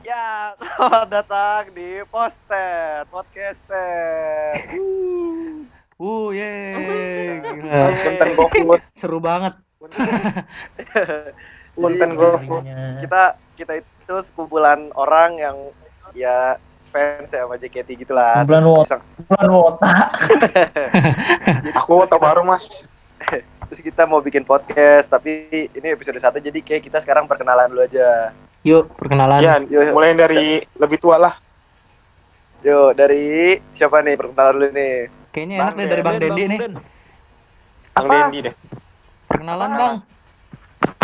Ya, selamat datang di Postet, Podcaster. Uh, yeay. Punten GoFood, Seru banget. punten GoFood. kita kita itu sekumpulan orang yang ya fans ya sama JKT gitu lah. Kumpulan Terus wot. iseng- Bulan wota. Aku otak baru mas. Terus kita mau bikin podcast, tapi ini episode 1 jadi kayak kita sekarang perkenalan dulu aja. Yuk, perkenalan. Ya, Yuk, mulai dari lebih tua lah. yuk dari siapa nih perkenalan dulu nih? Kayaknya Bang enak deh dari Bang Den, Dendi nih. Bang Dendi deh. Perkenalan, Bang.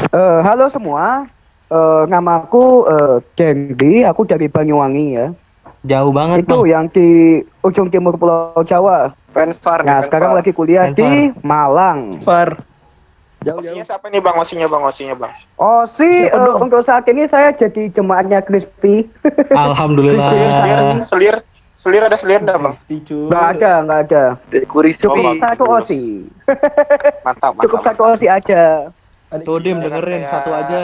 Eh, halo semua, Eh namaku uh, Dendi, aku dari Banyuwangi ya. Jauh banget, Itu Bang. yang di ujung timur Pulau Jawa. Fans Far nih, Nah, fans sekarang Far. lagi kuliah Fans di Malang. Far. Osinya siapa nih bang? Osinya bang, osinya bang. Oh Siapa eh, dong? untuk saat ini saya jadi jemaatnya Crispy. Selir, Alhamdulillah. selir, selir, selir ada selir enggak bang? Nggak ada, nggak ada. Kuris Cukup Cupi. satu osi. Mantap, mantap. Cukup satu osi aja. Tuh, Dim, dengerin Kayak- satu aja.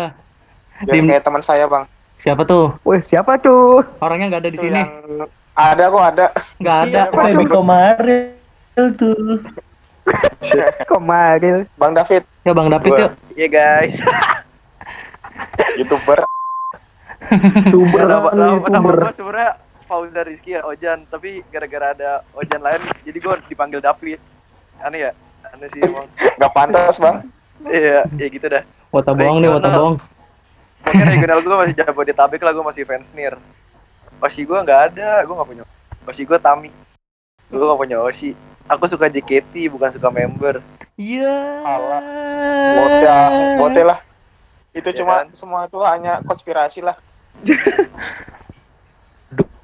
Dim. kayak teman saya bang. Siapa tuh? Wih, siapa tuh? Orangnya nggak ada di sini. yang- Ada kok ada. Nggak ada. Bang. Baby kemarin tuh. Kemarin. Bang David, Ya, Bang David yuk. Iya guys. youtuber. Tuber nama, kan, nama, nama tuber. gue sebenarnya Fauzan Rizky ya Ojan, tapi gara-gara ada Ojan lain, jadi gue dipanggil David. Aneh ya? Aneh sih emang. Gak pantas bang. Iya, ya gitu dah. Wata bohong nih, wata Regional. bohong. Mungkin regional gue masih Jabodetabek lah, gue masih fans nir. Oshi gue nggak ada, gue nggak punya. Oshi gue Tami. Gue nggak punya Oshi. Aku suka JKT, bukan suka member. Iya. Alah. Bote, bote lah. Itu Ya cuma kan? semua itu hanya konspirasi lah.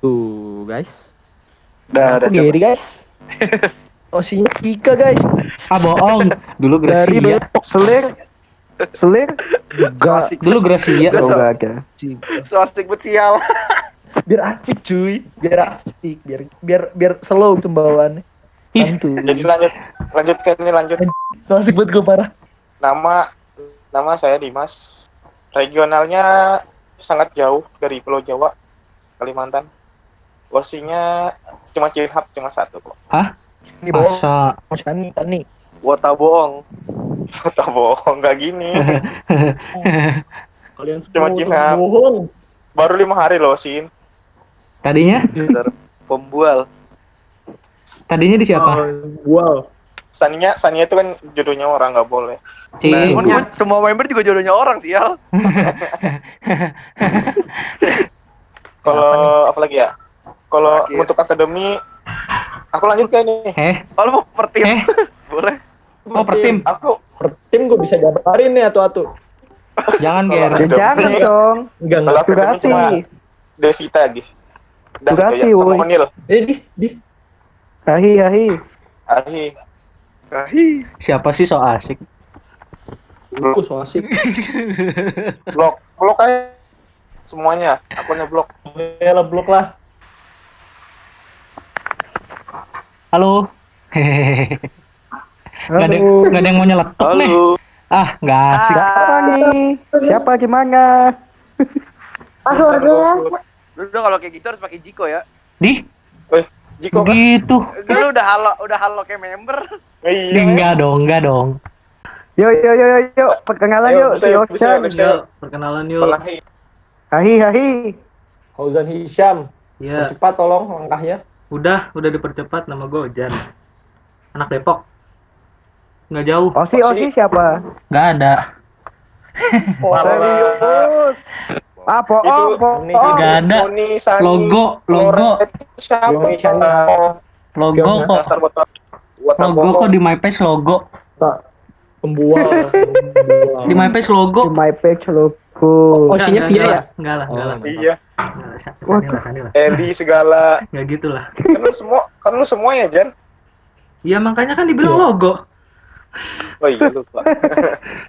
Tuh, guys. Udah, udah guys. Osinya Kika, guys. Ah, bohong. Dulu Dari. Depok, Selir. Selir. Juga. Asik. Dulu Gracia. Gak Oh, so- nggak ada. So asik bet sial. Biar asik, cuy. Biar asik. Biar biar biar slow pembawaannya. Santuy. Jadi lanjut, lanjutkan ini lanjut. So asik banget gue parah. Nama nama saya Dimas. Regionalnya sangat jauh dari Pulau Jawa, Kalimantan. Osinya cuma Cilhap cuma satu kok. Hah? Ini bawa Masa? Tani, Tani. Wota bohong. Tak bohong, nggak gini. Kalian Cuma Cilhap. bohong. Baru lima hari loh, Sin. Tadinya? Bentar. Pembual. Tadinya di siapa? Wow. Sania, Sania itu kan jodohnya orang nggak boleh. Ci. Nah, Cuman semua, semua member juga jodohnya orang sial. Kalau apa lagi ya? Kalau untuk akademi, aku lanjut kayak nih. Eh, Kalau mau per tim, Eh. boleh. oh per tim. Aku Per tim gue bisa jabarin nih atu-atu. Jangan, Kalau Ger. Jangan dong. Enggak, Kalau enggak. akademi Durasi. cuma Devita lagi. Dah Durasi, ya, sama. Onil. Eh, di, di. Hahi, hahi. Ahi, Ahi. Siapa sih so asik? Aku so asik. blok, blok aja. Semuanya, akunnya blok. Ya lah, blok lah. Halo. Hehehe. Nggak ada, nggak ada yang mau nyeletuk nih. Halo. Ah, nggak asik. Siapa nih? Siapa gimana? Lu udah kalau kayak gitu harus pakai Jiko ya. Di? Weh, Jiko kan? Gitu. Enggak lu udah halo, udah halo kayak member. Iya. Enggak dong, enggak dong. Yuk, yuk, yuk, yuk, yuk. Perkenalan yuk. Si yuk, bisa. perkenalan Wallahi. Hahi, hahi. Fauzan Hisham. Ya, Cepat tolong langkahnya. udah, udah dipercepat nama gue Ojan. Anak Depok. Nggak jauh. Osi, Osi. Osi siapa? Nggak ada. Serius. Ah, Itu bohong, bohong. Nggak ada. Logo, logo. Siapa? Logo Fiona, kok. Dasar buat buat Logo kok di my page logo. Tak. Pembual. Di my page Di logo. my page logo. Oh, Osinya nggak, Pia ya? lah. Nggak lah, Oh, lah. Iya. Eli segala. Nggak gitu lah. Kan lu semua, kan lu semua ya, Jan? Iya makanya kan dibilang logo. Oh iya lupa.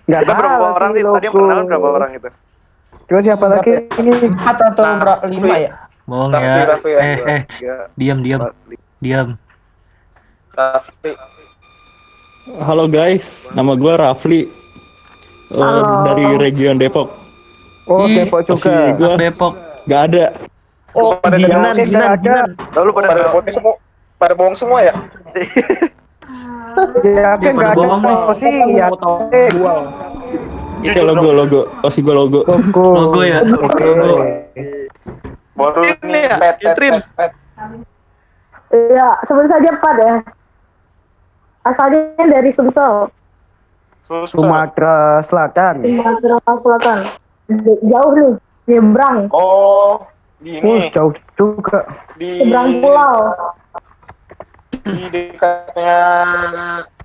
Nggak Kita berapa orang sih? Tadi yang perkenalan berapa orang itu? Terus siapa lagi ini? Empat atau Nah, berapa? Lima ya? Bohong Raffi, ya. Raffi ya, Eh, eh, diam, diam, diam. Tapi Halo guys, nama gue Rafli Eh, Halo. dari region Depok. Oh, Ih, Depok juga. gua Depok. Gak ada. Oh, Pada Jinan, demonstrasi Jinan, ada. Jinan. Lalu pada pada bohong semua pada bohong semua ya Ya kan Dia pada nggak ada bohong nih. sih ya. Itu logo logo. Osi gue logo. logo. Logo ya? Oke. Logo. Baru Ini ya, pet pet pet pet Iya, sebut saja Pat ya. Asalnya dari Sumsel, Sumatera Selatan. Sumatera Selatan. Jauh nih, nyebrang, oh di Uh, ini jauh juga. di nyebrang pulau. di dekatnya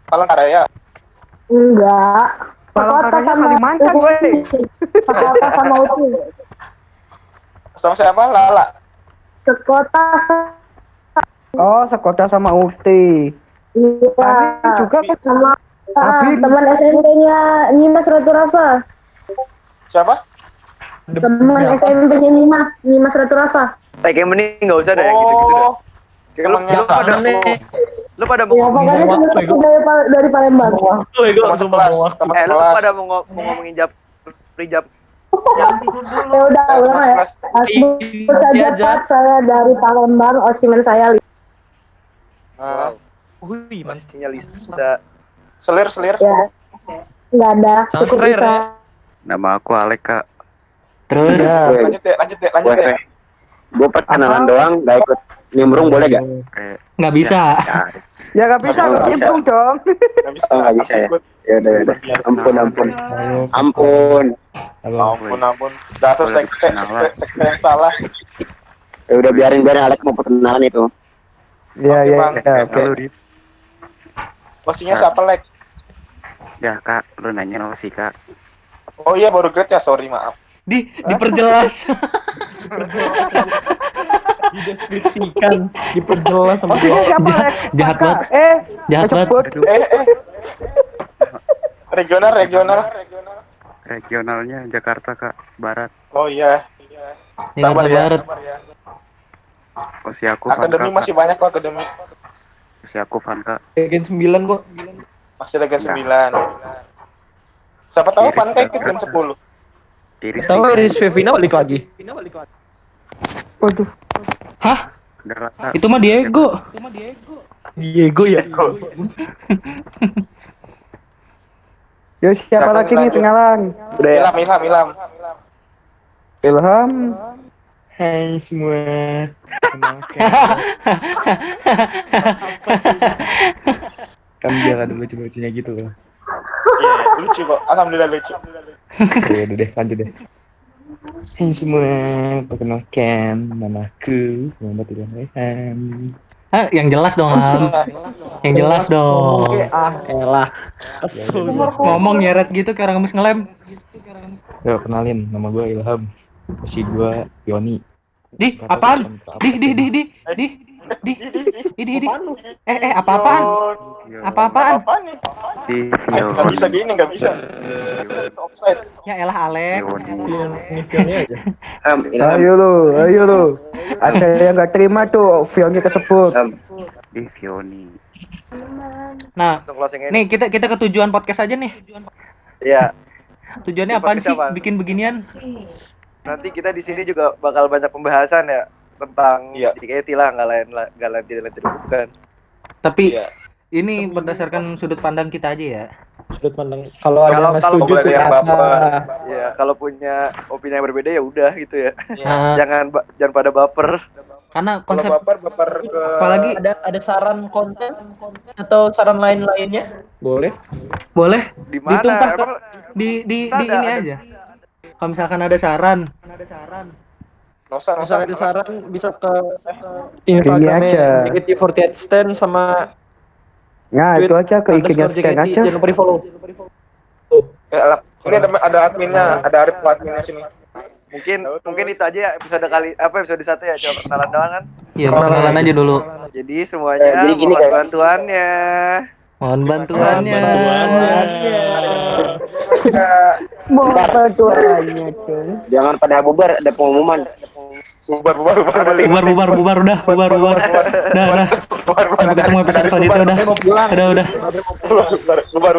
Palangkaraya Enggak. Palangkaraya Kalimantan, weh. Sekota sama Uti. Sama siapa Lala Sekota Oh, sekota sama Uti. iya. Tapi juga kan sama Tapi- teman SMP-nya Nimas Ratu Rafa. siapa Teman SMP-nya Nimas, Nimas Ratu Rafa. Eh, kayak mending nggak usah deh yang gitu-gitu dah. oh lu, lu pada Aneh. lu pada mau Ya, ngomongin dari, dari Palembang. teman sekelas teman eh lu pada mau, ngo- mau ngomongin jap prijap Jangan tidur dulu. Ya udah, ulang ya. Asbut saja Pak saya dari Palembang, Osimen saya. Uh, Wih, masihnya Lisa. Selir, selir. Ya. Enggak ada. Cukup bisa. Ya. Nama aku Alek, Kak. Terus. Ya, lanjut deh, lanjut deh, lanjut deh. Gue perkenalan doang, gak ikut nimbrung boleh gak? Eh, nggak bisa. ya, Ya nggak bisa, nyemplung dong. nggak bisa Oh, nggak bisa ya? ya udah, ya udah. Ampun, ampun. Ampun. ampun ampun dasar sekte sekte yang salah Ya udah biarin biarin Alek mau perkenalan itu. Iya, iya, iya, oke. Di, posisinya siapa lek ya kak, lu nanya lo sih kak. oh iya baru grade ya sorry maaf Di diperjelas. Dideskripsikan, diperjelas sama Maksudnya siapa, Jahat, Lex? jahat Maka, banget. Eh, Jahat banget. eh eh regional regional Regionalnya Jakarta kak, Barat. oh iya Jakarta sabar ya Barat. Osi aku Van akademi masih banyak kok akademi Osi aku Van kak. Gen 9 kok. masih ada gen 9 siapa tahu Iris Panka ikut juga. gen 10 Iris. Tahu. Iris Fevina balik lagi. Waduh. Hah? Udah lah, Kak. Itu mah Diego. Diego ya. Yo, siapa Siapa lagi nih kenalan? udah ya Ilham Ilham Ilham Ilham. Hai semua. kan biar ada lucu-lucunya gitu loh iya lucu kok alhamdulillah lucu ya udah deh lanjut deh Hai semua, perkenalkan namaku Muhammad Ilham Rehan. Ah, yang jelas dong, Ham. Yang jelas dong. Ah, elah. Ngomong nyeret gitu kayak orang habis ngelem. Yo, kenalin, nama gue Ilham. Posisi gue Yoni. Di, apaan? Di, di, di, di, di, di, di, di, di. Eh, eh, apa-apaan? Apa-apaan? apa nih Di nggak bisa gini nggak bisa Ya elah Alek. Ilham, Ayo lu, ayo lu. Ada yang nggak terima tuh, kesebut. Ilham. Di Fioni. Nah, langsung closing ini nih kita kita ke tujuan podcast aja nih. ya Tujuannya apaan podcast sih bikin beginian? nanti kita di sini juga bakal banyak pembahasan ya tentang Iya. JKT lah nggak lain lah nggak lain tidak lain tidak bukan Tapi iya ini berdasarkan sudut pandang kita aja ya. Sudut pandang kalau ada Kalau- kalau setuju boleh yang apa? baper. ya kalau punya opini yang berbeda ya udah gitu ya. Nah, jangan ba- jangan pada baper karena kalau konsep baper baper ke apalagi ada ada saran konten atau saran lain lainnya Boleh. boleh di mana Ditumpah ke- emang di di Ada, di ini ada. aja. Kalau misalkan ada saran, nggak usah nggak usah misalnya ada saran bisa ke Ini Instagramnya aja. JKT48 stand sama Nah, itu aja ke IG-nya Stan aja. jangan lupa di follow Eh, alat. ini ada ada adminnya ada Arif adminnya sini mungkin mungkin itu aja ya episode kali apa episode satu ya coba perkenalan doang kan ya perkenalan aja dulu. jadi semuanya Eh, jadi gini, mohon kayak- bantuannya Mohon bantuannya. Mau bantuannya, cuy. Jangan pada bubar, ada pengumuman. Bubar bubar bubar Bubar bubar bubar udah bubar bubar. Udah udah. Sampai ketemu episode selanjutnya udah. Udah udah. bubar bubar bubar